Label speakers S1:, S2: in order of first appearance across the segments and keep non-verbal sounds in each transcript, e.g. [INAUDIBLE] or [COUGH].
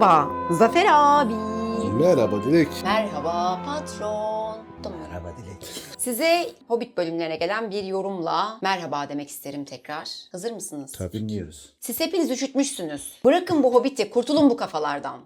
S1: Merhaba Zafer abi.
S2: Merhaba Dilek.
S1: Merhaba patron.
S3: Merhaba Dilek.
S1: Size Hobbit bölümlerine gelen bir yorumla merhaba demek isterim tekrar. Hazır mısınız?
S2: Tabii.
S3: Dinliyoruz.
S1: Siz hepiniz üşütmüşsünüz. Bırakın bu Hobbit'i, kurtulun bu kafalardan.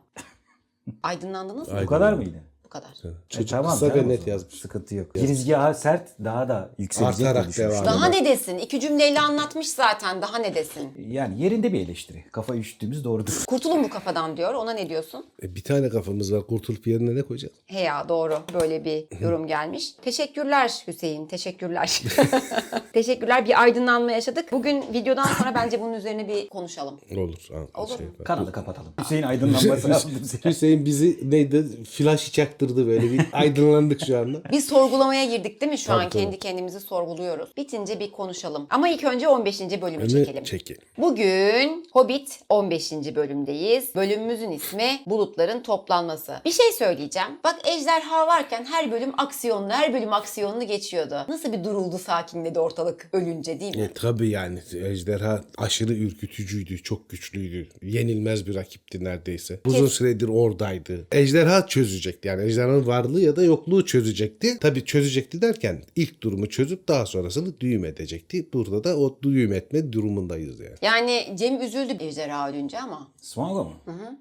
S1: [LAUGHS] Aydınlandınız mı?
S3: Bu kadar mıydı?
S1: Kadar.
S2: Çocuk
S3: E, tamam,
S2: kısa
S3: tamam
S2: ve net yazmış.
S3: Sıkıntı yok. Girizgahı sert daha da yükselecek
S2: Artarak devam
S1: Daha ne desin? İki cümleyle anlatmış zaten. Daha ne desin?
S3: Yani yerinde bir eleştiri. Kafa üşüttüğümüz doğrudur. [LAUGHS]
S1: Kurtulun bu kafadan diyor. Ona ne diyorsun?
S2: E, bir tane kafamız var. Kurtulup yerine ne koyacağız?
S1: He ya doğru. Böyle bir [LAUGHS] yorum gelmiş. Teşekkürler Hüseyin. Teşekkürler. [LAUGHS] Teşekkürler. Bir aydınlanma yaşadık. Bugün videodan sonra bence bunun üzerine bir konuşalım.
S2: Olur.
S1: Olur.
S2: şey.
S3: Kanalı kapatalım. Hüseyin aydınlanması lazım.
S2: Hüseyin bizi neydi? Flash çaktırdı böyle. Bir aydınlandık şu anda. [LAUGHS]
S1: Bir sorgulamaya girdik değil mi şu
S2: Tabii,
S1: an?
S2: tabii.
S1: Kendi kendimizi sorguluyoruz. Bitince bir konuşalım. Ama ilk önce 15. bölümü
S2: Önü
S1: çekelim.
S2: çekelim.
S1: Bugün Hobbit 15. bölümdeyiz. Bölümümüzün ismi Bulutların Toplanması. Bir şey söyleyeceğim. Bak ejderha varken her bölüm aksiyonlu, her bölüm aksiyonlu geçiyordu. Nasıl bir duruldu, sakinledi ortalık ölünce değil mi?
S2: E, tabii yani ejderha aşırı ürkütücüydü, çok güçlüydü. Yenilmez bir rakipti neredeyse. Uzun süredir oradaydı. Ejderha çözecekti yani ejderhanın varlığı ya da yokluğu çözecekti. Tabii çözecekti derken ilk durumu çözüp daha sonrasını düğüm edecekti. Burada da o düğüm etme durumundayız yani.
S1: Yani Cem üzüldü ejderha ölünce ama.
S3: Swango mu?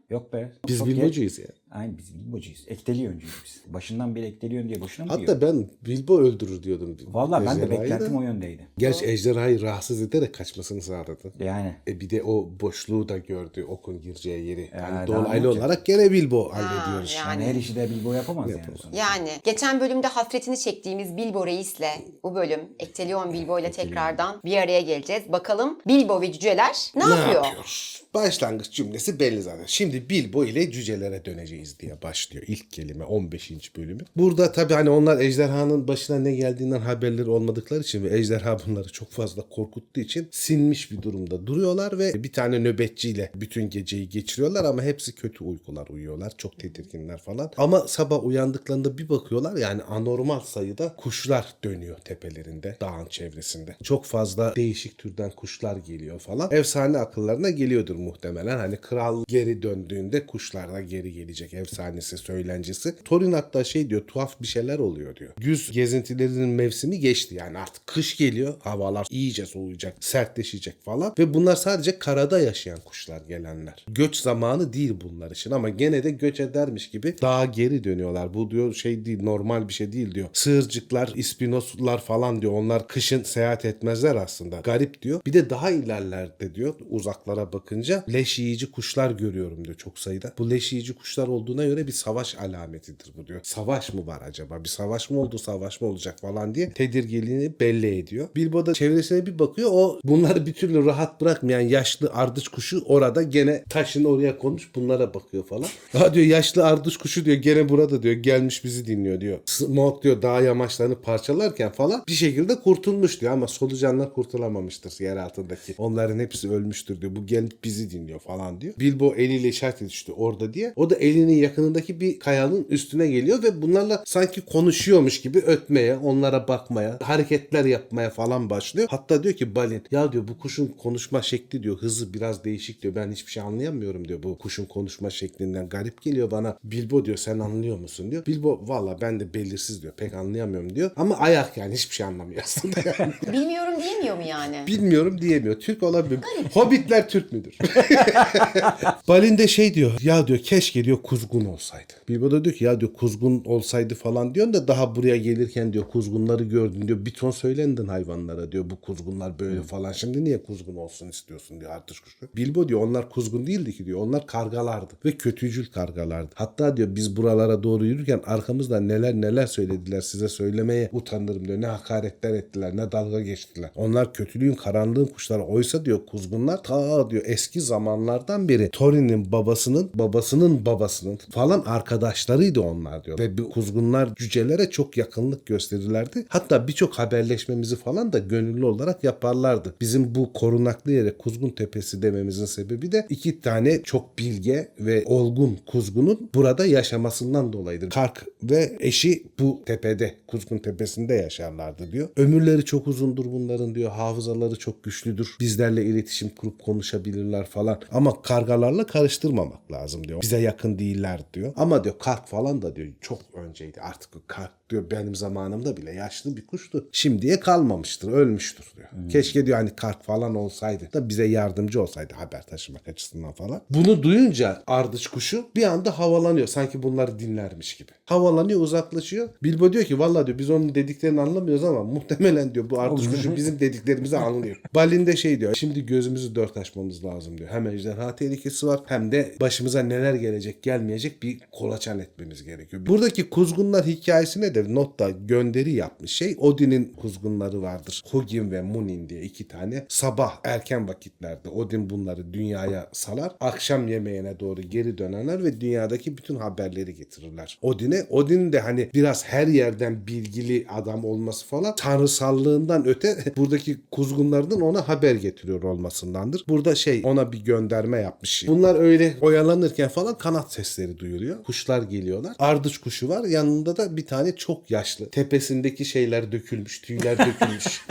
S3: Yok be.
S2: Biz
S3: Çok
S2: bilmocuyuz
S3: Aynen biz bilmocuyuz. Ekteli öncüyüz biz. Başından beri ekteliyorsun diye boşuna mı diyor?
S2: Hatta ben Bilbo öldürür diyordum.
S3: Valla ben de
S2: ejderhayı da.
S3: beklentim o yöndeydi.
S2: Gerçi ejderhayı rahatsız ederek kaçmasını sağladı.
S3: Yani.
S2: E bir de o boşluğu da gördü okun gireceği yeri.
S3: Ya,
S2: Yani
S3: daha
S2: dolaylı
S3: olacak?
S2: olarak gene Bilbo hallediyoruz.
S1: yani.
S3: Yani her işi de Bilbo yapamaz yani. sonuçta.
S1: Yani geçen bölümde hasretini çektiğimiz Bilbo Reis'le bu bölüm Ektelion Bilbo ile tekrardan bir araya geleceğiz. Bakalım Bilbo ve cüceler ne,
S2: Ne
S1: yapıyor?
S2: yapıyor? Başlangıç cümlesi belli zaten. Şimdi Bilbo ile cücelere döneceğiz diye başlıyor ilk kelime 15. bölümü. Burada tabii hani onlar ejderhanın başına ne geldiğinden haberleri olmadıkları için ve ejderha bunları çok fazla korkuttuğu için sinmiş bir durumda duruyorlar ve bir tane nöbetçiyle bütün geceyi geçiriyorlar ama hepsi kötü uykular uyuyorlar. Çok tedirginler falan. Ama sabah uyandıklarında bir bakıyorlar yani anormal sayıda kuşlar dönüyor tepelerinde, dağın çevresinde. Çok fazla değişik türden kuşlar geliyor falan. Efsane akıllarına geliyordur muhtemelen. Hani kral geri döndüğünde kuşlar da geri gelecek. Efsanesi, söylencesi. Thorin hatta şey diyor tuhaf bir şeyler oluyor diyor. Güz gezintilerinin mevsimi geçti. Yani artık kış geliyor. Havalar iyice soğuyacak, sertleşecek falan. Ve bunlar sadece karada yaşayan kuşlar gelenler. Göç zamanı değil bunlar için ama gene de göç edermiş gibi daha geri dönüyorlar. Bu diyor şey değil normal bir şey değil diyor. Sığırcıklar, ispinoslar falan diyor. Onlar kışın seyahat etmezler aslında. Garip diyor. Bir de daha ilerlerde diyor uzaklara bakınca leş yiyici kuşlar görüyorum diyor çok sayıda. Bu leş yiyici kuşlar olduğuna göre bir savaş alametidir bu diyor. Savaş mı var acaba? Bir savaş mı oldu? Savaş mı olacak falan diye tedirginliğini belli ediyor. Bilbo da çevresine bir bakıyor. O bunları bir türlü rahat bırakmayan yaşlı ardıç kuşu orada gene taşın oraya konmuş bunlara bakıyor falan. Ha diyor yaşlı ardıç kuşu diyor gene burada diyor gelmiş bizi dinliyor diyor. Smoke diyor dağ yamaçlarını parçalarken falan bir şekilde kurtulmuş diyor ama solucanlar kurtulamamıştır yer altındaki. Onların hepsi ölmüştür diyor. Bu gelip bizi dinliyor falan diyor. Bilbo eliyle işaret edişti orada diye. O da elinin yakınındaki bir kayanın üstüne geliyor ve bunlarla sanki konuşuyormuş gibi ötmeye, onlara bakmaya, hareketler yapmaya falan başlıyor. Hatta diyor ki Balin ya diyor bu kuşun konuşma şekli diyor hızı biraz değişik diyor. Ben hiçbir şey anlayamıyorum diyor bu kuşun konuşma şeklinden. Garip geliyor bana. Bilbo diyor sen anlıyor musun diyor. Bilbo valla ben de belirsiz diyor. Pek anlayamıyorum diyor. Ama ayak yani hiçbir şey anlamıyor aslında yani. [LAUGHS]
S1: Bilmiyorum diyemiyor mu yani?
S2: Bilmiyorum diyemiyor. Türk olabilir. Hobbitler Türk müdür? [LAUGHS] Balin de şey diyor. Ya diyor keşke diyor kuzgun olsaydı. Bilbo da diyor ki ya diyor kuzgun olsaydı falan diyor da daha buraya gelirken diyor kuzgunları gördün diyor. Bir ton söylendin hayvanlara diyor. Bu kuzgunlar böyle falan. Şimdi niye kuzgun olsun istiyorsun diyor artış kuşu. Bilbo diyor onlar kuzgun değildi ki diyor. Onlar kargalardı ve kötücül kargalardı. Hatta diyor biz buralara doğru yürürken arkamızdan neler neler söylediler size söylemeye utanırım diyor. Ne hakaretler ettiler ne dalga geçtiler. Onlar kötülüğün karanlığın kuşları. Oysa diyor kuzgunlar ta diyor eski zamanlardan beri Thorin'in babasının babasının babasının babasının falan arkadaşlarıydı onlar diyor. Ve bu kuzgunlar cücelere çok yakınlık gösterirlerdi. Hatta birçok haberleşmemizi falan da gönüllü olarak yaparlardı. Bizim bu korunaklı yere Kuzgun Tepesi dememizin sebebi de iki tane çok bilge ve olgun kuzgunun burada yaşamasından dolayıdır. Kark ve eşi bu tepede Kuzgun Tepesi'nde yaşarlardı diyor. Ömürleri çok uzundur bunların diyor. Hafızaları çok güçlüdür. Bizlerle iletişim kurup konuşabilirler falan. Ama kargalarla karıştırmamak lazım diyor. Bize yakın değiller diyor. Ama diyor kark falan da diyor çok önceydi. Artık o kark diyor benim zamanımda bile yaşlı bir kuştu. Şimdiye kalmamıştır, ölmüştür diyor. Keşke diyor hani kark falan olsaydı da bize yardımcı olsaydı haber taşımak açısından falan. Bunu duyunca ardıç kuşu bir anda havalanıyor. Sanki bunları dinlermiş gibi. Havalanıyor, uzaklaşıyor. Bilbo diyor ki vallahi diyor biz onun dediklerini anlamıyoruz ama muhtemelen diyor bu ardıç kuşu bizim dediklerimizi anlıyor. [LAUGHS] Balin de şey diyor. Şimdi gözümüzü dört açmamız lazım diyor. Hem ejderha tehlikesi var hem de başımıza neler gelecek gelmeyecek bir kolaçan etmemiz gerekiyor. Buradaki kuzgunlar hikayesine de notta gönderi yapmış şey Odin'in kuzgunları vardır. Hugin ve Munin diye iki tane. Sabah erken vakitlerde Odin bunları dünyaya salar. Akşam yemeğine doğru geri dönerler ve dünyadaki bütün haberleri getirirler. Odin'e Odin de hani biraz her yerden bilgili adam olması falan tanrısallığından öte [LAUGHS] buradaki kuzgunlardan ona haber getiriyor olmasındandır. Burada şey ona bir gönderme yapmış. Bunlar öyle oyalanırken falan kanat sesleri duyuluyor. Kuşlar geliyorlar. Ardıç kuşu var. Yanında da bir tane çok yaşlı. Tepesindeki şeyler dökülmüş. Tüyler dökülmüş.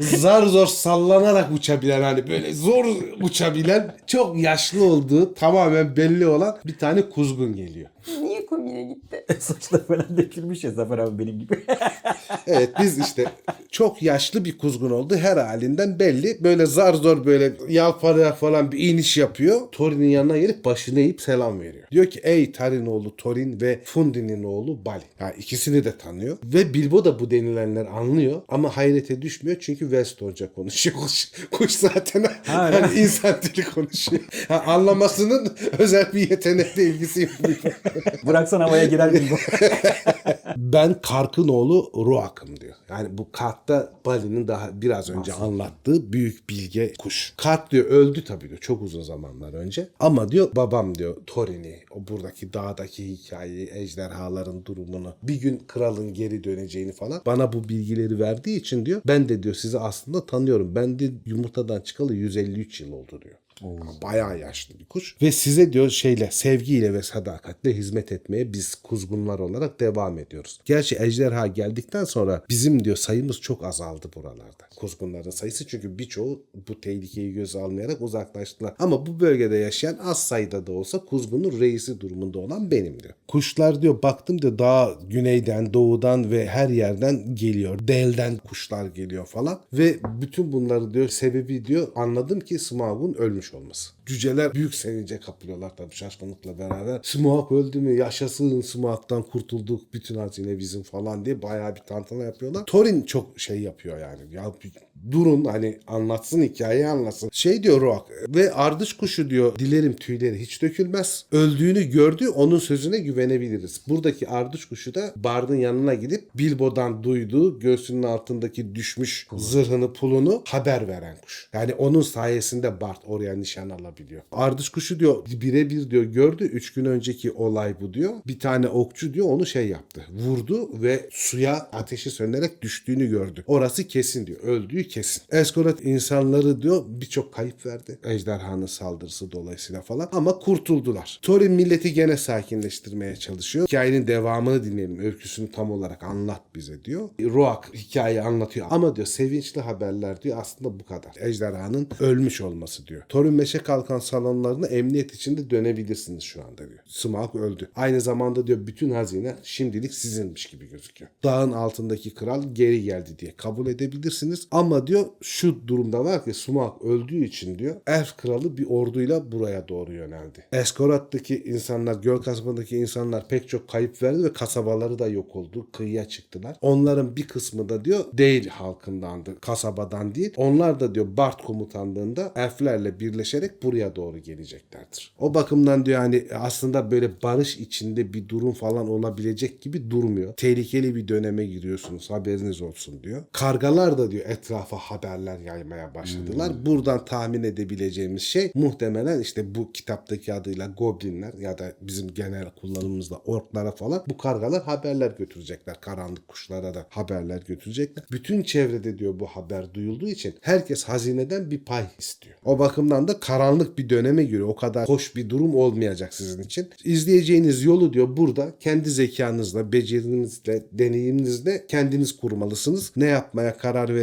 S2: [LAUGHS] zar zor sallanarak uçabilen hani böyle zor uçabilen çok yaşlı olduğu tamamen belli olan bir tane kuzgun geliyor. [LAUGHS]
S1: Niye komiğe gitti? [LAUGHS]
S3: Saçlar falan dökülmüş ya Zafer abi benim gibi. [LAUGHS]
S2: Evet biz işte çok yaşlı bir kuzgun oldu. Her halinden belli. Böyle zar zor böyle yalpalayarak falan bir iniş yapıyor. Thorin'in yanına gelip başını eğip selam veriyor. Diyor ki ey Tarin oğlu Thorin ve Fundi'nin oğlu Balin. Yani ikisini de tanıyor. Ve Bilbo da bu denilenler anlıyor. Ama hayrete düşmüyor çünkü Westonca konuşuyor. Kuş, kuş zaten
S3: Ha,
S2: yani insan dili konuşuyor. Ha, anlamasının özel bir yetenekle ilgisi yok.
S3: Bıraksan havaya girer gibi. [LAUGHS]
S2: Ben Kark'ın oğlu Ruak'ım diyor. Yani bu Kark'ta Bali'nin daha biraz önce anlattığı büyük bilge kuş. Kark diyor öldü tabii diyor çok uzun zamanlar önce. Ama diyor babam diyor Thorin'i o buradaki dağdaki hikayeyi ejderhaların durumunu bir gün kralın geri döneceğini falan bana bu bilgileri verdiği için diyor ben de diyor sizi aslında tanıyorum. Ben de yumurtadan çıkalı 153 yıl oldu diyor. Bayağı yaşlı bir kuş. Ve size diyor şeyle, sevgiyle ve sadakatle hizmet etmeye biz kuzgunlar olarak devam ediyoruz. Gerçi ejderha geldikten sonra bizim diyor sayımız çok azaldı buralarda. Kuzgunların sayısı çünkü birçoğu bu tehlikeyi göze almayarak uzaklaştılar. Ama bu bölgede yaşayan az sayıda da olsa kuzgunun reisi durumunda olan benim diyor. Kuşlar diyor baktım diyor daha güneyden, doğudan ve her yerden geliyor. Delden kuşlar geliyor falan. Ve bütün bunları diyor sebebi diyor anladım ki Smaug'un ölmüş olması. Cüceler büyük sevince kapılıyorlar tabii şaşkınlıkla beraber. Smaug öldü mü? Yaşasın Smaug'dan kurtulduk. Bütün hazine bizim falan diye bayağı bir tantana yapıyorlar. Thorin çok şey yapıyor yani. Ya durun hani anlatsın hikayeyi anlatsın. Şey diyor Rock ve ardıç kuşu diyor dilerim tüyleri hiç dökülmez. Öldüğünü gördü onun sözüne güvenebiliriz. Buradaki ardıç kuşu da Bard'ın yanına gidip Bilbo'dan duyduğu göğsünün altındaki düşmüş zırhını pulunu haber veren kuş. Yani onun sayesinde Bard oraya nişan alabiliyor. Ardıç kuşu diyor birebir diyor gördü. Üç gün önceki olay bu diyor. Bir tane okçu diyor onu şey yaptı. Vurdu ve suya ateşi sönerek düştüğünü gördü. Orası kesin diyor. Öldüğü kesin. Eskorat insanları diyor birçok kayıp verdi. Ejderhanın saldırısı dolayısıyla falan. Ama kurtuldular. Thorin milleti gene sakinleştirmeye çalışıyor. Hikayenin devamını dinleyelim. Öyküsünü tam olarak anlat bize diyor. Roak hikayeyi anlatıyor. Ama diyor sevinçli haberler diyor aslında bu kadar. Ejderhanın ölmüş olması diyor. Thorin meşe kalkan salonlarına emniyet içinde dönebilirsiniz şu anda diyor. Smaug öldü. Aynı zamanda diyor bütün hazine şimdilik sizinmiş gibi gözüküyor. Dağın altındaki kral geri geldi diye kabul edebilirsiniz. Ama diyor şu durumda var ki Smaug öldüğü için diyor Elf kralı bir orduyla buraya doğru yöneldi. Eskorat'taki insanlar, göl kasabındaki insanlar pek çok kayıp verdi ve kasabaları da yok oldu. Kıyıya çıktılar. Onların bir kısmı da diyor değil halkındandı. Kasabadan değil. Onlar da diyor Bart komutanlığında elflerle birleşerek buraya doğru geleceklerdir. O bakımdan diyor hani aslında böyle barış içinde bir durum falan olabilecek gibi durmuyor. Tehlikeli bir döneme giriyorsunuz haberiniz olsun diyor. Kargalar da diyor etrafa haberler yaymaya başladılar. Buradan tahmin edebileceğimiz şey muhtemelen işte bu kitaptaki adıyla goblinler ya da bizim genel kullanımımızda orklara falan bu kargalar haberler götürecekler. Karanlık kuşlara da haberler götürecekler. Bütün çevrede diyor bu haber duyulduğu için herkes hazineden bir pay istiyor. O bakımdan da karanlık bir döneme giriyor. O kadar hoş bir durum olmayacak sizin için. İzleyeceğiniz yolu diyor burada kendi zekanızla, becerinizle, deneyiminizle kendiniz kurmalısınız. Ne yapmaya karar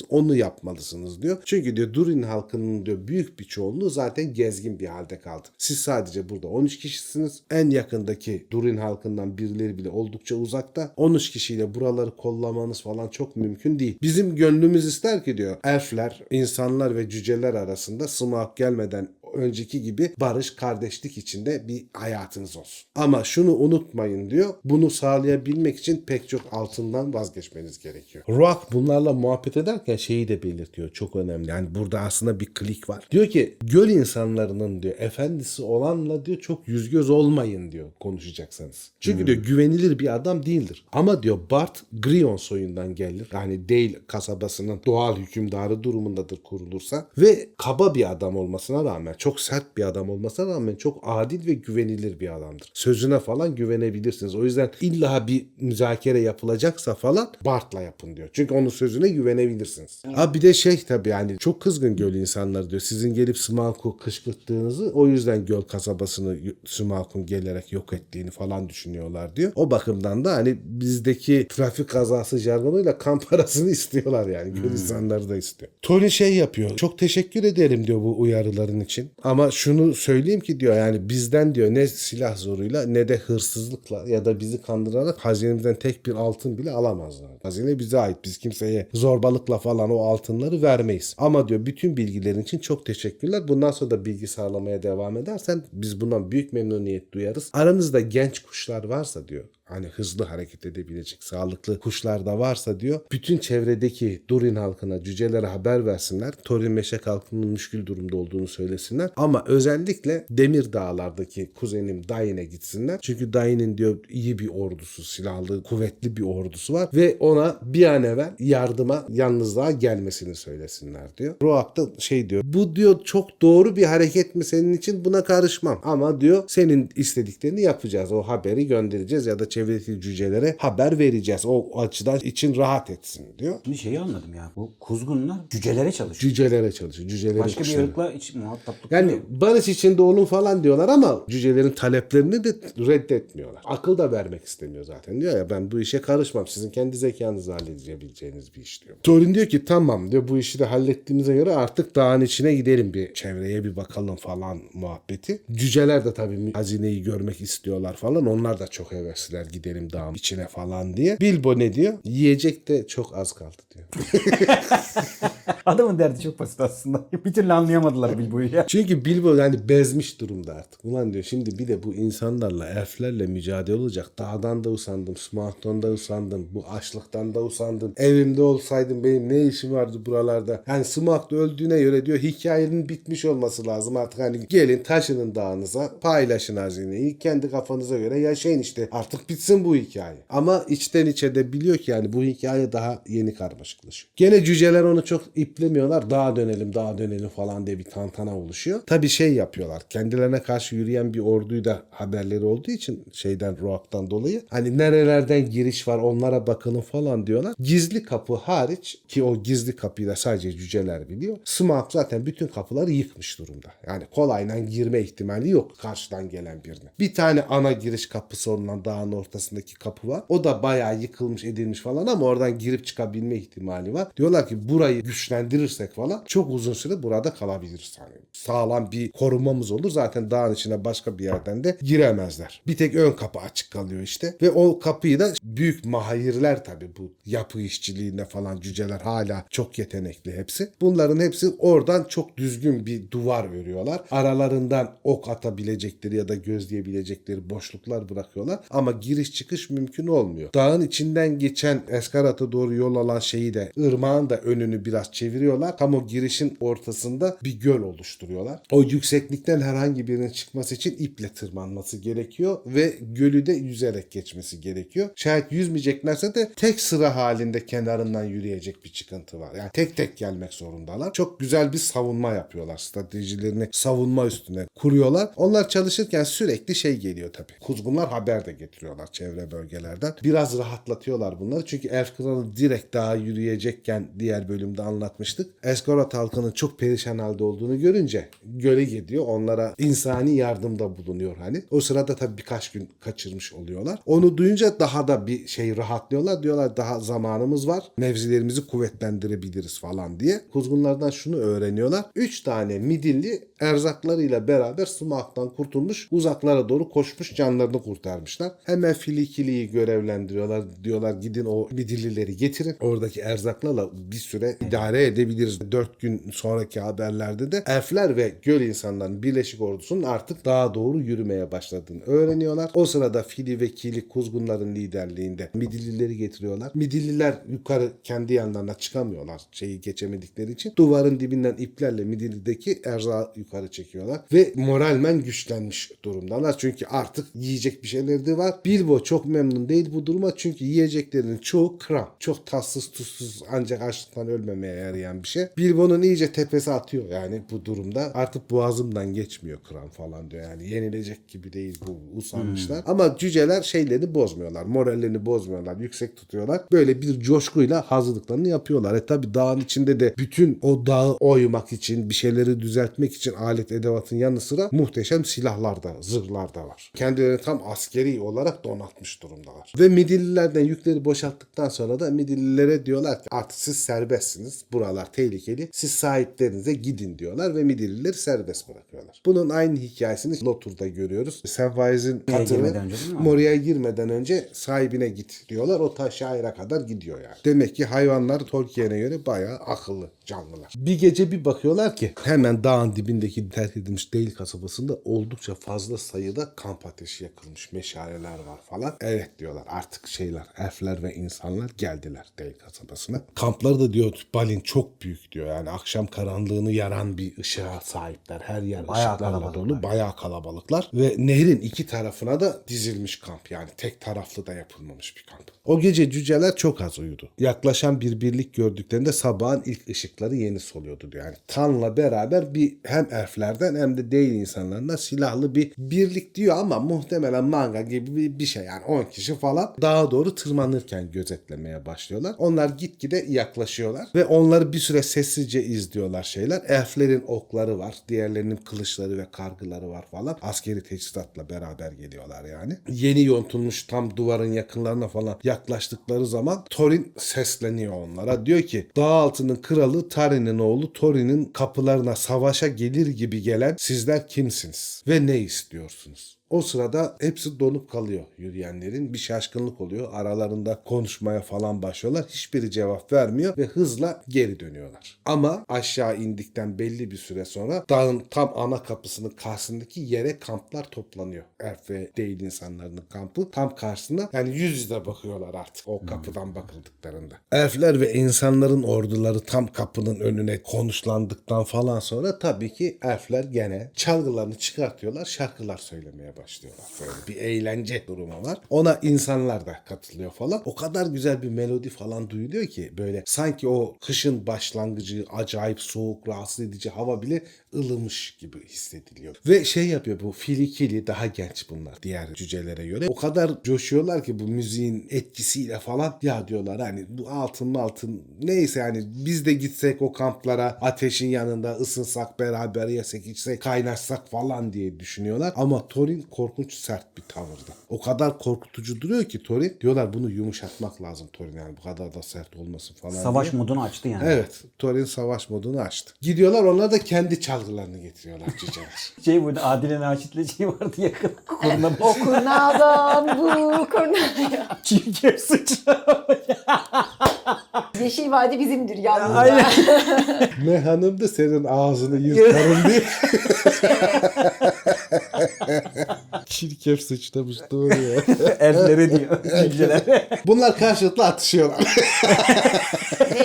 S2: verecekseniz onu yapmalısınız diyor. Çünkü diyor Durin halkının diyor büyük bir çoğunluğu zaten gezgin bir halde kaldı. Siz sadece burada 13 kişisiniz. En yakındaki Durin halkından birileri bile oldukça uzakta. 13 kişiyle buraları kollamanız falan çok mümkün değil. Bizim gönlümüz ister ki diyor elfler, insanlar ve cüceler arasında Smaug gelmeden önceki gibi barış, kardeşlik içinde bir hayatınız olsun. Ama şunu unutmayın diyor. Bunu sağlayabilmek için pek çok altından vazgeçmeniz gerekiyor. Rock bunlarla muhabbet ederken şeyi de belirtiyor. Çok önemli. Yani burada aslında bir klik var. Diyor ki göl insanlarının diyor efendisi olanla diyor çok yüz göz olmayın diyor konuşacaksanız. Çünkü diyor güvenilir bir adam değildir. Ama diyor Bart Grion soyundan gelir. Yani Dale kasabasının doğal hükümdarı durumundadır kurulursa ve kaba bir adam olmasına rağmen çok sert bir adam olmasına rağmen çok adil ve güvenilir bir adamdır. Sözüne falan güvenebilirsiniz. O yüzden illa bir müzakere yapılacaksa falan Bart'la yapın diyor. Çünkü onun sözüne güvenebilirsiniz. Ha bir de şey tabii yani çok kızgın göl insanları diyor. Sizin gelip Smaug'u kışkırttığınızı o yüzden göl kasabasını Smaug'un gelerek yok ettiğini falan düşünüyorlar diyor. O bakımdan da hani bizdeki trafik kazası jargonuyla kan parasını [LAUGHS] istiyorlar yani. Göl insanları da istiyor. Tony şey yapıyor. Çok teşekkür ederim diyor bu uyarıların için. Ama şunu söyleyeyim ki diyor yani bizden diyor ne silah zoruyla ne de hırsızlıkla ya da bizi kandırarak hazinemizden tek bir altın bile alamazlar. Hazine bize ait. Biz kimseye zorbalıkla falan o altınları vermeyiz. Ama diyor bütün bilgilerin için çok teşekkürler. Bundan sonra da bilgi sağlamaya devam edersen biz bundan büyük memnuniyet duyarız. Aranızda genç kuşlar varsa diyor hani hızlı hareket edebilecek sağlıklı kuşlar da varsa diyor. Bütün çevredeki Durin halkına, cücelere haber versinler. Torin Meşek halkının müşkül durumda olduğunu söylesinler. Ama özellikle Demir Dağlar'daki kuzenim Dain'e gitsinler. Çünkü Dain'in diyor iyi bir ordusu, silahlı, kuvvetli bir ordusu var ve ona bir an evvel yardıma, yalnızlığa gelmesini söylesinler diyor. Roab da şey diyor. Bu diyor çok doğru bir hareket mi senin için buna karışmam. Ama diyor senin istediklerini yapacağız. O haberi göndereceğiz ya da çevredeki cücelere haber vereceğiz. O açıdan için rahat etsin diyor.
S3: Şimdi şeyi anladım ya. Bu kuzgunlar cücelere çalışıyor.
S2: Cücelere çalışıyor. Cücelerin
S3: Başka bir
S2: kuşları.
S3: ırkla hiç muhataplık
S2: Yani
S3: yok.
S2: barış içinde olun falan diyorlar ama cücelerin taleplerini de reddetmiyorlar. Akıl da vermek istemiyor zaten. Diyor ya ben bu işe karışmam. Sizin kendi zekanızla halledebileceğiniz bir iş diyor. Thorin diyor ki tamam diyor bu işi de hallettiğimize göre artık dağın içine gidelim bir çevreye bir bakalım falan muhabbeti. Cüceler de tabii hazineyi görmek istiyorlar falan. Onlar da çok hevesliler gidelim dağın içine falan diye. Bilbo ne diyor? Yiyecek de çok az kaldı diyor. [LAUGHS]
S3: Adamın derdi çok basit aslında. [LAUGHS] bir türlü anlayamadılar Bilbo'yu ya.
S2: Çünkü Bilbo yani bezmiş durumda artık. Ulan diyor şimdi bir de bu insanlarla, elflerle mücadele olacak. Dağdan da usandım, Smart'tan da usandım, bu açlıktan da usandım. Evimde olsaydım benim ne işim vardı buralarda? Yani da öldüğüne göre diyor hikayenin bitmiş olması lazım artık. Hani gelin taşının dağınıza, paylaşın hazineyi, kendi kafanıza göre yaşayın işte. Artık bitsin bu hikaye. Ama içten içe de biliyor ki yani bu hikaye daha yeni karmaşıklaşıyor. Gene cüceler onu çok iplemiyorlar. Dağa dönelim, dağa dönelim falan diye bir tantana oluşuyor. Tabii şey yapıyorlar. Kendilerine karşı yürüyen bir orduyu da haberleri olduğu için şeyden Roak'tan dolayı hani nerelerden giriş var onlara bakalım falan diyorlar. Gizli kapı hariç ki o gizli kapıyı da sadece cüceler biliyor. Smaug zaten bütün kapıları yıkmış durumda. Yani kolayla girme ihtimali yok karşıdan gelen birine. Bir tane ana giriş kapısı olunan dağın ortasındaki kapı var. O da bayağı yıkılmış edilmiş falan ama oradan girip çıkabilme ihtimali var. Diyorlar ki burayı güçlendirirsek falan çok uzun süre burada kalabiliriz. Hani sağlam bir korumamız olur. Zaten dağın içine başka bir yerden de giremezler. Bir tek ön kapı açık kalıyor işte. Ve o kapıyı da büyük mahirler tabii bu yapı işçiliğinde falan cüceler hala çok yetenekli hepsi. Bunların hepsi oradan çok düzgün bir duvar örüyorlar. Aralarından ok atabilecekleri ya da gözleyebilecekleri boşluklar bırakıyorlar. Ama giriş çıkış mümkün olmuyor. Dağın içinden geçen Eskarat'a doğru yol alan şeyi de ırmağın da önünü biraz çeviriyorlar. Tam o girişin ortasında bir göl oluşturuyorlar. O yükseklikten herhangi birinin çıkması için iple tırmanması gerekiyor ve gölü de yüzerek geçmesi gerekiyor. Şayet yüzmeyeceklerse de tek sıra halinde kenarından yürüyecek bir çıkıntı var. Yani tek tek gelmek zorundalar. Çok güzel bir savunma yapıyorlar. Stratejilerini savunma üstüne kuruyorlar. Onlar çalışırken sürekli şey geliyor tabii. Kuzgunlar haber de getiriyorlar çevre bölgelerden. Biraz rahatlatıyorlar bunları. Çünkü Elf Kralı direkt daha yürüyecekken diğer bölümde anlatmıştık. Eskorot halkının çok perişan halde olduğunu görünce göle gidiyor. Onlara insani yardımda bulunuyor hani. O sırada tabii birkaç gün kaçırmış oluyorlar. Onu duyunca daha da bir şey rahatlıyorlar. Diyorlar daha zamanımız var. Mevzilerimizi kuvvetlendirebiliriz falan diye. Kuzgunlardan şunu öğreniyorlar. Üç tane midilli erzaklarıyla beraber sumaktan kurtulmuş uzaklara doğru koşmuş canlarını kurtarmışlar. Hemen Filikili'yi görevlendiriyorlar. Diyorlar gidin o midillileri getirin. Oradaki erzaklarla bir süre idare edebiliriz. Dört gün sonraki haberlerde de elfler ve göl insanların birleşik ordusunun artık daha doğru yürümeye başladığını öğreniyorlar. O sırada Fili ve Kili kuzgunların liderliğinde midillileri getiriyorlar. Midilliler yukarı kendi yanlarına çıkamıyorlar şeyi geçemedikleri için. Duvarın dibinden iplerle Midilli'deki erzağı yukarı çekiyorlar. Ve moralmen güçlenmiş durumdalar. Çünkü artık yiyecek bir şeyleri de var. Bilbo çok memnun değil bu duruma çünkü yiyeceklerinin çoğu kram. Çok tatsız tuzsuz ancak açlıktan ölmemeye yarayan bir şey. Bilbo'nun iyice tepesi atıyor yani bu durumda. Artık boğazımdan geçmiyor kram falan diyor. Yani yenilecek gibi değil bu usanmışlar. Ama cüceler şeylerini bozmuyorlar. Morallerini bozmuyorlar. Yüksek tutuyorlar. Böyle bir coşkuyla hazırlıklarını yapıyorlar. E tabi dağın içinde de bütün o dağı oymak için bir şeyleri düzeltmek için alet edevatın yanı sıra muhteşem silahlar da zırhlar da var. Kendilerini tam askeri olarak donatmış durumdalar. Ve Midillilerden yükleri boşalttıktan sonra da Midillilere diyorlar ki artık siz serbestsiniz. Buralar tehlikeli. Siz sahiplerinize gidin diyorlar ve Midillileri serbest bırakıyorlar. Bunun aynı hikayesini Lotur'da görüyoruz.
S3: Moria'ya
S2: katını? Moria'ya girmeden önce sahibine git diyorlar. O ta şaira kadar gidiyor yani. Demek ki hayvanlar Tolkien'e göre bayağı akıllı canlılar. Bir gece bir bakıyorlar ki hemen dağın dibindeki terk edilmiş değil kasabasında oldukça fazla sayıda kamp ateşi yakılmış. Meşaleler var falan. Evet diyorlar artık şeyler elfler ve insanlar geldiler değil kasabasına. Kampları da diyor Balin çok büyük diyor. Yani akşam karanlığını yaran bir ışığa sahipler. Her yer
S3: Bayağı
S2: ışıklarla dolu. Bayağı kalabalıklar. Ve nehrin iki tarafına da dizilmiş kamp. Yani tek taraflı da yapılmamış bir kamp. O gece cüceler çok az uyudu. Yaklaşan bir birlik gördüklerinde sabahın ilk ışıkları yeni soluyordu diyor. Yani Tan'la beraber bir hem elflerden hem de değil insanlarından silahlı bir birlik diyor ama muhtemelen manga gibi bir, şey. Yani 10 kişi falan dağa doğru tırmanırken gözetlemeye başlıyorlar. Onlar gitgide yaklaşıyorlar ve onları bir süre sessizce izliyorlar şeyler. Elflerin okları var. Diğerlerinin kılıçları ve kargıları var falan. Askeri teçhizatla beraber geliyorlar yani. Yeni yontulmuş tam duvarın yakınlarına falan yaklaştıkları zaman Thorin sesleniyor onlara. Diyor ki dağ altının kralı Tarin'in oğlu Thorin'in kapılarına savaşa gelir gibi gelen sizler kimsiniz ve ne istiyorsunuz? O sırada hepsi donup kalıyor yürüyenlerin. Bir şaşkınlık oluyor. Aralarında konuşmaya falan başlıyorlar. Hiçbiri cevap vermiyor ve hızla geri dönüyorlar. Ama aşağı indikten belli bir süre sonra dağın tam ana kapısının karşısındaki yere kamplar toplanıyor. Elf ve değil insanların kampı tam karşısına. Yani yüz yüze bakıyorlar artık o kapıdan bakıldıklarında. Elfler ve insanların orduları tam kapının önüne konuşlandıktan falan sonra tabii ki elfler gene çalgılarını çıkartıyorlar. Şarkılar söylemeye başlıyorlar. Böyle bir eğlence durumu var. Ona insanlar da katılıyor falan. O kadar güzel bir melodi falan duyuluyor ki böyle sanki o kışın başlangıcı acayip soğuk rahatsız edici hava bile ılımış gibi hissediliyor. Ve şey yapıyor bu filikili daha genç bunlar diğer cücelere göre. O kadar coşuyorlar ki bu müziğin etkisiyle falan ya diyorlar hani bu altın altın neyse yani biz de gitsek o kamplara ateşin yanında ısınsak beraber yesek içsek kaynaşsak falan diye düşünüyorlar. Ama Thorin korkunç sert bir tavırda. O kadar korkutucu duruyor ki Thorin diyorlar bunu yumuşatmak lazım Thorin yani bu kadar da sert olmasın falan
S3: Savaş
S2: diye.
S3: modunu açtı yani.
S2: Evet. Thorin savaş modunu açtı. Gidiyorlar onlar da kendi çalgılarını getiriyorlar cüceler. [LAUGHS]
S3: Şey burada Adile Naşit'le şey vardı yakın. Kurna
S1: O kurnadan bu kurnaya. [LAUGHS]
S3: Çirkef sıçra. [LAUGHS]
S1: Yeşil Vadi bizimdir yalnız.
S3: Aynen.
S2: ne hanımdı senin ağzını yırtarım diye. Çirkef sıçramış doğru ya. [LAUGHS]
S3: Elleri diyor. [LAUGHS] Cüceler.
S2: Bunlar karşılıklı atışıyorlar.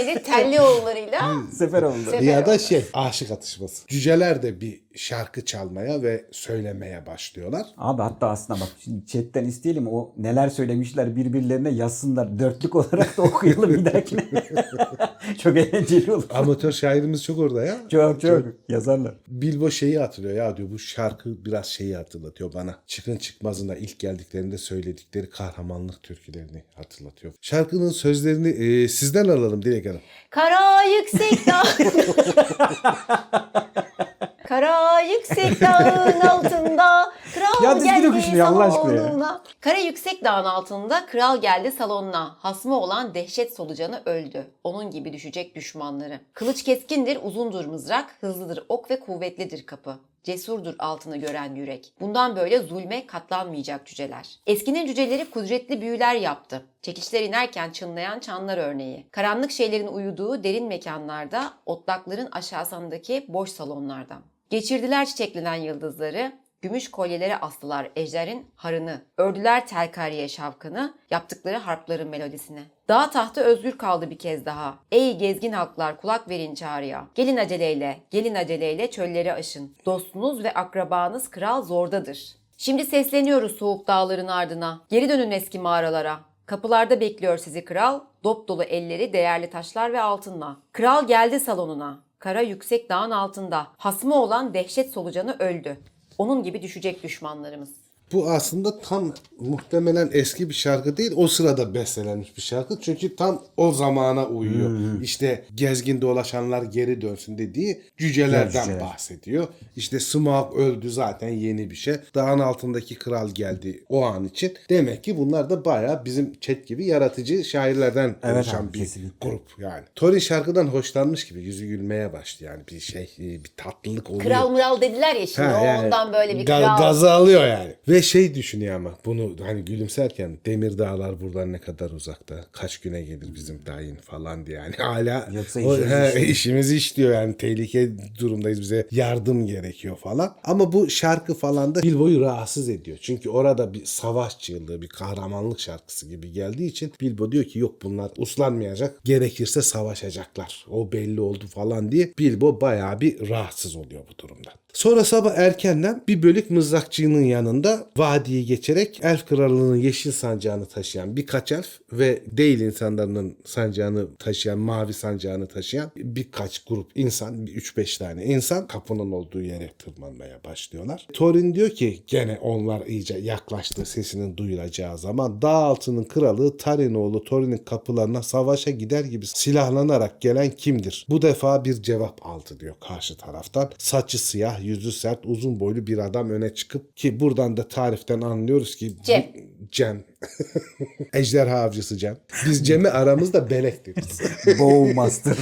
S1: Neydi? Telli oğullarıyla
S3: Sefer oldu.
S1: Sefer
S2: ya da şey aşık atışması. Cüceler de bir şarkı çalmaya ve söylemeye başlıyorlar.
S3: Abi hatta aslında bak şimdi chatten isteyelim o neler söylemişler birbirlerine yazsınlar. Dörtlük olarak da [LAUGHS] okuyalım bir dahakine. [LAUGHS] çok eğlenceli olur.
S2: Amatör şairimiz çok orada ya.
S3: Çok çok yazarlar.
S2: Bilbo şeyi hatırlıyor ya diyor bu şarkı biraz şeyi hatırlatıyor bana. Çıkın çıkmazında ilk geldiklerinde söyledikleri kahramanlık türkülerini hatırlatıyor. Şarkının sözlerini e, sizden alalım Dilek Hanım.
S1: Kara yüksek dağ. [LAUGHS] Kara yüksek dağın altında kral
S3: Ya dizgin
S1: geldi
S3: oku şunu ya, Allah aşkına ya.
S1: Kara yüksek dağın altında kral geldi salonuna. Hasmı olan dehşet solucanı öldü. Onun gibi düşecek düşmanları. Kılıç keskindir, uzundur mızrak, hızlıdır ok ve kuvvetlidir kapı. Cesurdur altını gören yürek. Bundan böyle zulme katlanmayacak cüceler. Eskinin cüceleri kudretli büyüler yaptı. Çekişler inerken çınlayan çanlar örneği. Karanlık şeylerin uyuduğu derin mekanlarda, otlakların aşağısındaki boş salonlarda. Geçirdiler çiçeklenen yıldızları, gümüş kolyelere astılar ejderin harını. Ördüler telkariye şavkını, yaptıkları harpların melodisine. Dağ tahtı özgür kaldı bir kez daha. Ey gezgin halklar kulak verin çağrıya. Gelin aceleyle, gelin aceleyle çölleri aşın. Dostunuz ve akrabanız kral zordadır. Şimdi sesleniyoruz soğuk dağların ardına. Geri dönün eski mağaralara. Kapılarda bekliyor sizi kral, dop dolu elleri değerli taşlar ve altınla. Kral geldi salonuna. Kara yüksek dağın altında. Hasmı olan dehşet solucanı öldü. Onun gibi düşecek düşmanlarımız.
S2: Bu aslında tam muhtemelen eski bir şarkı değil. O sırada bestelenmiş bir şarkı. Çünkü tam o zamana uyuyor. İşte gezgin dolaşanlar geri dönsün dediği cücelerden
S3: Cüceler.
S2: bahsediyor. İşte Smaug öldü zaten yeni bir şey. Dağın altındaki kral geldi o an için. Demek ki bunlar da bayağı bizim chat gibi yaratıcı şairlerden
S3: Evet
S2: oluşan
S3: abi,
S2: bir
S3: kesinlikle.
S2: grup yani. Thorin şarkıdan hoşlanmış gibi yüzü gülmeye başlıyor yani bir şey bir tatlılık oluyor.
S1: Kral mural dediler ya şimdi
S2: Ha,
S1: o
S2: yani
S1: ondan böyle bir kral.
S2: Gazı alıyor yani. Ve şey düşünüyor ama bunu hani gülümserken demir dağlar buradan ne kadar uzakta. Kaç güne gelir bizim dayın falan diye yani. Hala
S3: Yoksa
S2: o-
S3: işimiz
S2: he,
S3: işliyor.
S2: işimiz işliyor yani. Tehlike durumdayız bize yardım gerekiyor falan. Ama bu şarkı falan da Bilbo'yu rahatsız ediyor. Çünkü orada bir savaş çığlığı, bir kahramanlık şarkısı gibi geldiği için Bilbo diyor ki yok bunlar uslanmayacak. Gerekirse savaşacaklar. O belli oldu falan diye Bilbo bayağı bir rahatsız oluyor bu durumdan. Sonra sabah erkenden bir bölük mızrakçının yanında vadiyi geçerek elf krallığının yeşil sancağını taşıyan birkaç elf ve değil insanların sancağını taşıyan, mavi sancağını taşıyan birkaç grup insan, bir 3-5 tane insan kapının olduğu yere tırmanmaya başlıyorlar. Thorin diyor ki gene onlar iyice yaklaştı sesinin duyulacağı zaman dağ altının kralı Tarinoğlu Thorin'in kapılarına savaşa gider gibi silahlanarak gelen kimdir? Bu defa bir cevap aldı diyor karşı taraftan. Saçı siyah, yüzü sert, uzun boylu bir adam öne çıkıp ki buradan da tariften anlıyoruz ki
S1: Cem.
S2: Cem. [LAUGHS] Ejderha avcısı Cem. Biz Cem'e aramızda belek deriz.
S3: Bowmaster.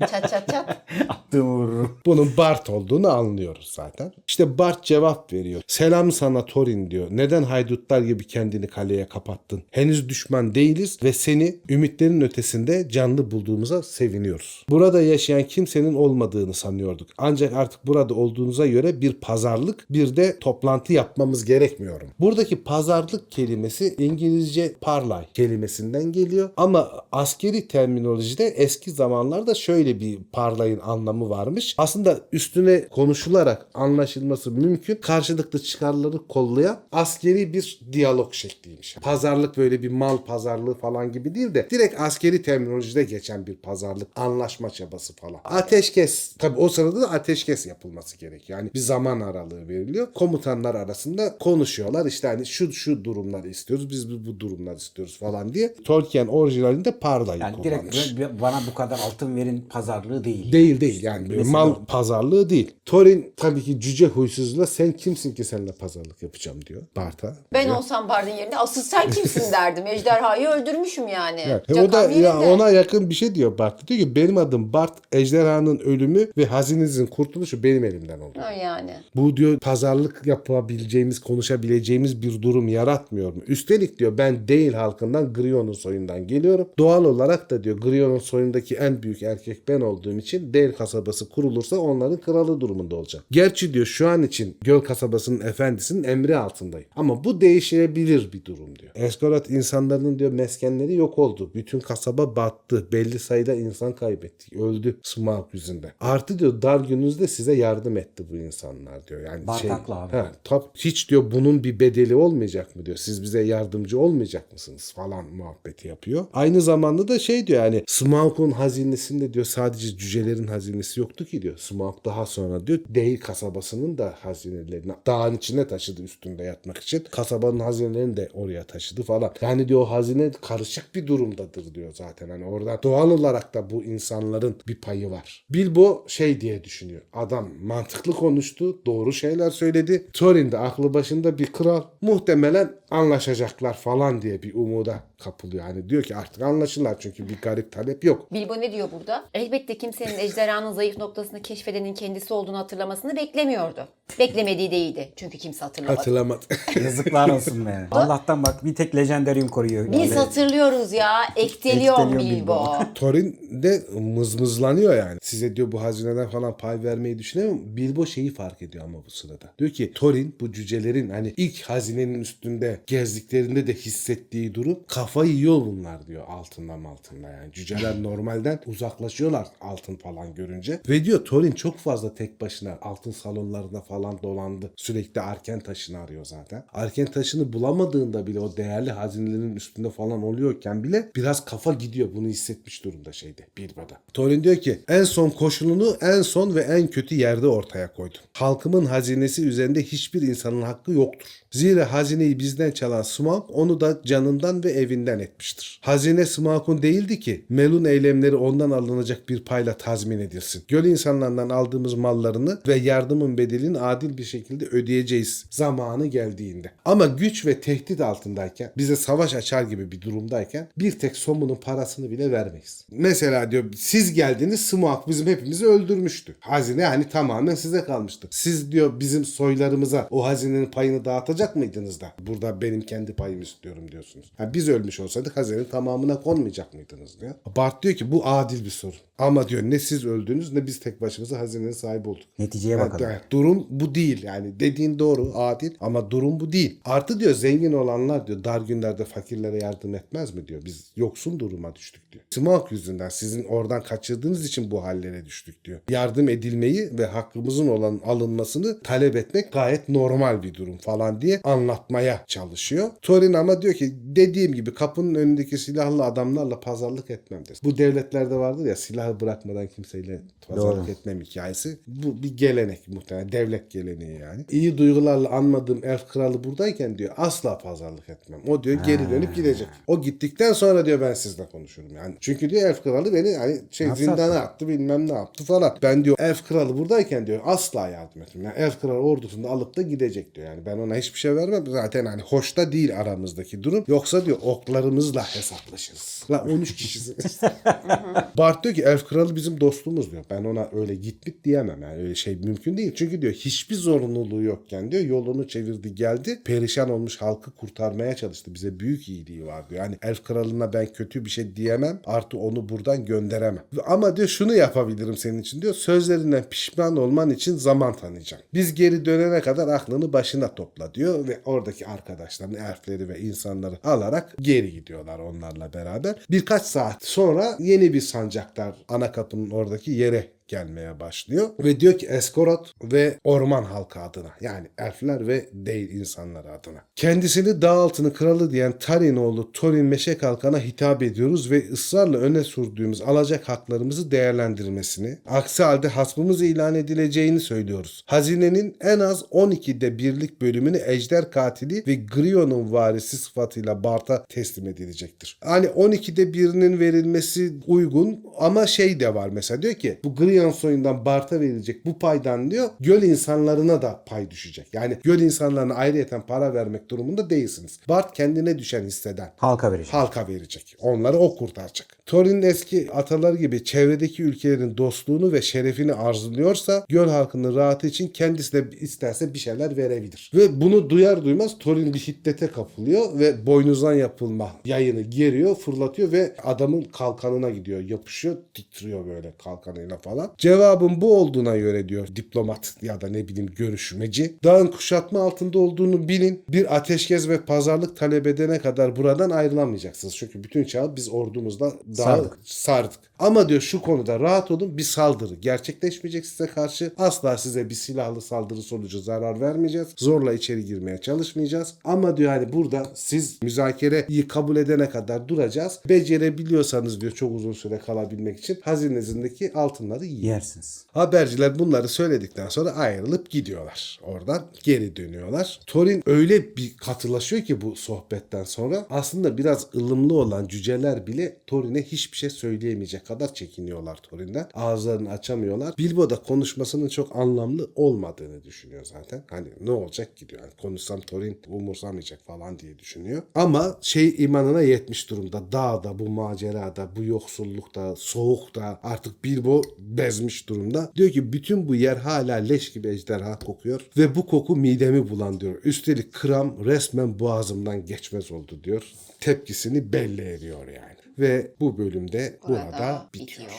S1: Çat çat çat. [LAUGHS]
S3: Vururum.
S2: Bunun Bart olduğunu anlıyoruz zaten. İşte Bart cevap veriyor. Selam sana Thorin diyor. Neden haydutlar gibi kendini kaleye kapattın? Henüz düşman değiliz ve seni ümitlerin ötesinde canlı bulduğumuza seviniyoruz. Burada yaşayan kimsenin olmadığını sanıyorduk. Ancak artık burada olduğunuza göre bir pazarlık bir de toplantı yapmamız gerekmiyorum. Buradaki pazarlık kelimesi İngilizce parlay kelimesinden geliyor ama askeri terminolojide eski zamanlarda şöyle bir parlayın anlamı varmış. Aslında üstüne konuşularak anlaşılması mümkün. Karşılıklı çıkarları kollayan askeri bir diyalog şekliymiş. Pazarlık böyle bir mal pazarlığı falan gibi değil de direkt askeri terminolojide geçen bir pazarlık, anlaşma çabası falan. Ateşkes, tabi o sırada da ateşkes yapılması gerekiyor. Yani bir zaman aralığı veriliyor. Komutanlar arasında konuşuyorlar. İşte hani şu şu durumları istiyoruz, biz bu, bu durumları istiyoruz falan diye. Tolkien orijinalinde parlayı
S3: Yani
S2: kullanmış.
S3: direkt bana bu kadar altın verin pazarlığı değil.
S2: Değil değil yani böyle
S3: Mesela
S2: mal pazarlığı değil. Thorin tabii ki cüce huysuzla sen kimsin ki seninle pazarlık yapacağım diyor Bart'a.
S1: Ben olsam Bard'ın yerinde asıl sen kimsin [LAUGHS] derdim. Ejderhayı öldürmüşüm yani.
S2: Evet.
S1: Cakar
S2: o da ya ona yakın bir şey diyor Bart. Diyor ki benim adım Bart. Ejderhanın ölümü ve hazinenizin kurtuluşu benim elimden oldu.
S1: Ha yani.
S2: Bu diyor pazarlık yapabileceğimiz, konuşabileceğimiz bir durum yaratmıyor mu? Üstelik diyor ben değil halkından Grion'un soyundan geliyorum. Doğal olarak da diyor Grion'un soyundaki en büyük erkek ben olduğum için değil kasabasından kasabası kurulursa onların kralı durumunda olacak. Gerçi diyor şu an için göl kasabasının efendisinin emri altındayım. Ama bu değişebilir bir durum diyor. Eskorat insanların diyor meskenleri yok oldu. Bütün kasaba battı. Belli sayıda insan kaybettik. Öldü Smaug yüzünden. Artı diyor dar gününüzde size yardım etti bu insanlar diyor. Yani
S3: Bart
S2: şey,
S3: abi.
S2: He, tab hiç diyor bunun bir bedeli olmayacak mı diyor. Siz bize yardımcı olmayacak mısınız falan muhabbeti yapıyor. Aynı zamanda da şey diyor yani Smaug'un hazinesinde diyor sadece cücelerin hazinesi yoktu ki diyor. Smaug daha sonra diyor Değil kasabasının da hazinelerini dağın içine taşıdı üstünde yatmak için. Kasabanın hazinelerini de oraya taşıdı falan. Yani diyor hazine karışık bir durumdadır diyor zaten. Hani orada doğal olarak da bu insanların bir payı var. Bilbo şey diye düşünüyor. Adam mantıklı konuştu. Doğru şeyler söyledi. Thorin de aklı başında bir kral. Muhtemelen anlaşacaklar falan diye bir umuda kapılıyor. Hani diyor ki artık anlaşırlar çünkü bir garip talep yok.
S1: Bilbo ne diyor burada? Elbette kimsenin ejderhanın zayıf noktasını keşfedenin kendisi olduğunu hatırlamasını beklemiyordu. Beklemediği de iyiydi. Çünkü kimse hatırlamadı.
S2: Hatırlamadı. [LAUGHS]
S3: Yazıklar olsun be. Allah'tan bak bir tek lejendaryum koruyor.
S1: Biz
S3: Vallahi.
S1: hatırlıyoruz ya. Ekteliyon Bilbo.
S3: Bilbo. [LAUGHS]
S2: Thorin de mızmızlanıyor yani. Size diyor bu hazineden falan pay vermeyi düşünüyor mu? Bilbo şeyi fark ediyor ama bu sırada. Diyor ki Thorin bu cücelerin hani ilk hazinenin üstünde gezdiklerinde de hissettiği durum kafayı yiyor bunlar diyor altından altında yani. Cüceler normalden uzaklaşıyorlar altın falan görünce. Ve diyor Thorin çok fazla tek başına altın salonlarında falan dolandı. Sürekli arken taşını arıyor zaten. Arken taşını bulamadığında bile o değerli hazinelerin üstünde falan oluyorken bile biraz kafa gidiyor. Bunu hissetmiş durumda şeyde Bilbo'da. Thorin diyor ki en son koşulunu en son ve en kötü yerde ortaya koydum. Halkımın hazinesi üzerinde hiçbir insanın hakkı yoktur. Zira hazineyi bizden çalan Smaug onu da canından ve evinden etmiştir. Hazine Smaug'un değildi ki Melun eylemleri ondan alınacak bir payla tazmin edilsin. Göl insanlarından aldığımız mallarını ve yardımın bedelini adil bir şekilde ödeyeceğiz zamanı geldiğinde. Ama güç ve tehdit altındayken bize savaş açar gibi bir durumdayken bir tek somunun parasını bile vermeyiz. Mesela diyor siz geldiniz Smaug bizim hepimizi öldürmüştü. Hazine hani tamamen size kalmıştı. Siz diyor bizim soylarımıza o hazinenin payını dağıtacak mıydınız da? Burada benim kendi payımı istiyorum diyorsunuz. Ha, biz ölmüş olsaydık hazinenin tamamına konmayacak mıydınız diyor. Bart diyor ki bu adil bir sorun. Ama diyor ne siz öldünüz ne biz tek başımıza hazinenin sahibi olduk.
S3: Neticeye
S2: Yani
S3: bakalım.
S2: evet, durum bu değil yani dediğin doğru adil ama durum bu değil. Artı diyor zengin olanlar diyor dar günlerde fakirlere yardım etmez mi diyor. Biz yoksun duruma düştük diyor. Smaug yüzünden sizin oradan kaçırdığınız için bu hallere düştük diyor. Yardım edilmeyi ve hakkımızın olan alınmasını talep etmek gayet normal bir durum falan diye anlatmaya çalışıyor. Thorin ama diyor ki dediğim gibi kapının önündeki silahlı adamlarla pazarlık etmem der. Bu devletlerde vardır ya silahı bırakmadan kimseyle pazarlık
S3: Doğru.
S2: etmem hikayesi. Bu bir gelenek muhtemelen. Devlet geleneği yani. İyi duygularla anmadığım elf kralı buradayken diyor asla pazarlık etmem. O diyor geri dönüp gidecek. O gittikten sonra diyor ben sizle konuşurum yani. Çünkü diyor elf kralı beni hani şey
S3: Nasıl
S2: zindana
S3: attı?
S2: attı bilmem ne yaptı falan. Ben diyor elf kralı buradayken diyor asla yardım etmem. Yani elf kralı ordusunu da alıp da gidecek diyor. Yani ben ona hiçbir şey vermem. Zaten hani hoş da değil aramızdaki durum. Yoksa diyor oklarımızla hesaplaşırız. La 13 kişisiniz. [LAUGHS] Bart diyor ki elf kralı bizim dostumuz diyor. Ben ona öyle git bit diyemem. Yani öyle şey mümkün değil. Çünkü diyor hiçbir zorunluluğu yokken diyor yolunu çevirdi geldi. Perişan olmuş halkı kurtarmaya çalıştı. Bize büyük iyiliği var diyor. Yani elf kralına ben kötü bir şey diyemem. Artı onu buradan gönderemem. Ama diyor şunu yapabilirim senin için diyor. Sözlerinden pişman olman için zaman tanıyacağım. Biz geri dönene kadar aklını başına topla diyor ve oradaki arkadaşlarını, elfleri ve insanları alarak geri gidiyorlar onlarla beraber. Birkaç saat sonra yeni bir sancaktar ana kapının oradaki yere gelmeye başlıyor. Ve diyor ki Eskorot ve orman halkı adına yani elfler ve değil insanlar adına. Kendisini dağ altını kralı diyen Tarin oğlu Thorin Meşe Kalkan'a hitap ediyoruz ve ısrarla öne sürdüğümüz alacak haklarımızı değerlendirmesini, aksi halde hasmımız ilan edileceğini söylüyoruz. Hazinenin en az 12'de birlik bölümünü ejder katili ve Grion'un varisi sıfatıyla Bart'a teslim edilecektir. Hani 12'de birinin verilmesi uygun ama şey de var mesela diyor ki bu Grion soyundan Bart'a verilecek bu paydan diyor göl insanlarına da pay düşecek. Yani göl insanlarına ayrıyeten para vermek durumunda değilsiniz. Bart kendine düşen hisseden
S3: Halka verecek.
S2: halka verecek. Onları o kurtaracak. Thorin'in eski ataları gibi çevredeki ülkelerin dostluğunu ve şerefini arzuluyorsa göl halkının rahatı için kendisi de isterse bir şeyler verebilir. Ve bunu duyar duymaz Thorin bir hiddete kapılıyor ve boynuzdan yapılma yayını geriyor, fırlatıyor ve adamın kalkanına gidiyor. Yapışıyor, titriyor böyle kalkanıyla falan. cevabın bu olduğuna göre diyor diplomat ya da ne bileyim görüşmeci. Dağın kuşatma altında olduğunu bilin. Bir ateşkes ve pazarlık talep edene kadar buradan ayrılamayacaksınız. Çünkü bütün çağı biz ordumuzla
S3: Sardık.
S2: sardık. Ama diyor şu konuda rahat olun bir saldırı gerçekleşmeyecek size karşı. Asla size bir silahlı saldırı sonucu zarar vermeyeceğiz. Zorla içeri girmeye çalışmayacağız. Ama diyor hani burada siz müzakereyi kabul edene kadar duracağız. Becerebiliyorsanız diyor çok uzun süre kalabilmek için hazinezindeki altınları yiyin.
S3: Yersiniz.
S2: Haberciler bunları söyledikten sonra ayrılıp gidiyorlar. Oradan geri dönüyorlar. Thorin öyle bir katılaşıyor ki bu sohbetten sonra aslında biraz ılımlı olan cüceler bile Thorin'e hiçbir şey söyleyemeyecek kadar çekiniyorlar Thorin'den. Ağızlarını açamıyorlar. Bilbo da konuşmasının çok anlamlı olmadığını düşünüyor zaten. Hani ne olacak ki diyor. Yani konuşsam Thorin umursamayacak falan diye düşünüyor. Ama şey imanına yetmiş durumda. Dağda, bu macerada, bu yoksullukta, soğukta artık Bilbo bezmiş durumda. Diyor ki bütün bu yer hala leş gibi ejderha kokuyor ve bu koku midemi bulandırıyor. Üstelik kram resmen boğazımdan geçmez oldu diyor. Tepkisini belli ediyor yani. Ve bu bölümde burada, bitiyor.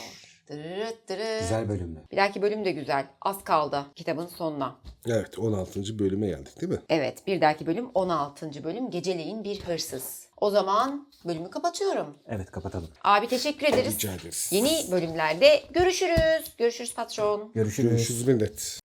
S1: Dırırıt dırırıt.
S3: Güzel bölümdü.
S1: Bir dahaki bölüm de güzel. Az kaldı kitabın sonuna.
S2: Evet 16. bölüme geldik değil mi?
S1: Evet bir dahaki bölüm 16. bölüm Geceleyin Bir Hırsız. O zaman bölümü kapatıyorum.
S3: Evet kapatalım.
S1: Abi teşekkür ederiz.
S2: Rica ederiz.
S1: Yeni bölümlerde görüşürüz. Görüşürüz patron.
S3: Görüşürüz.
S2: Görüşürüz millet.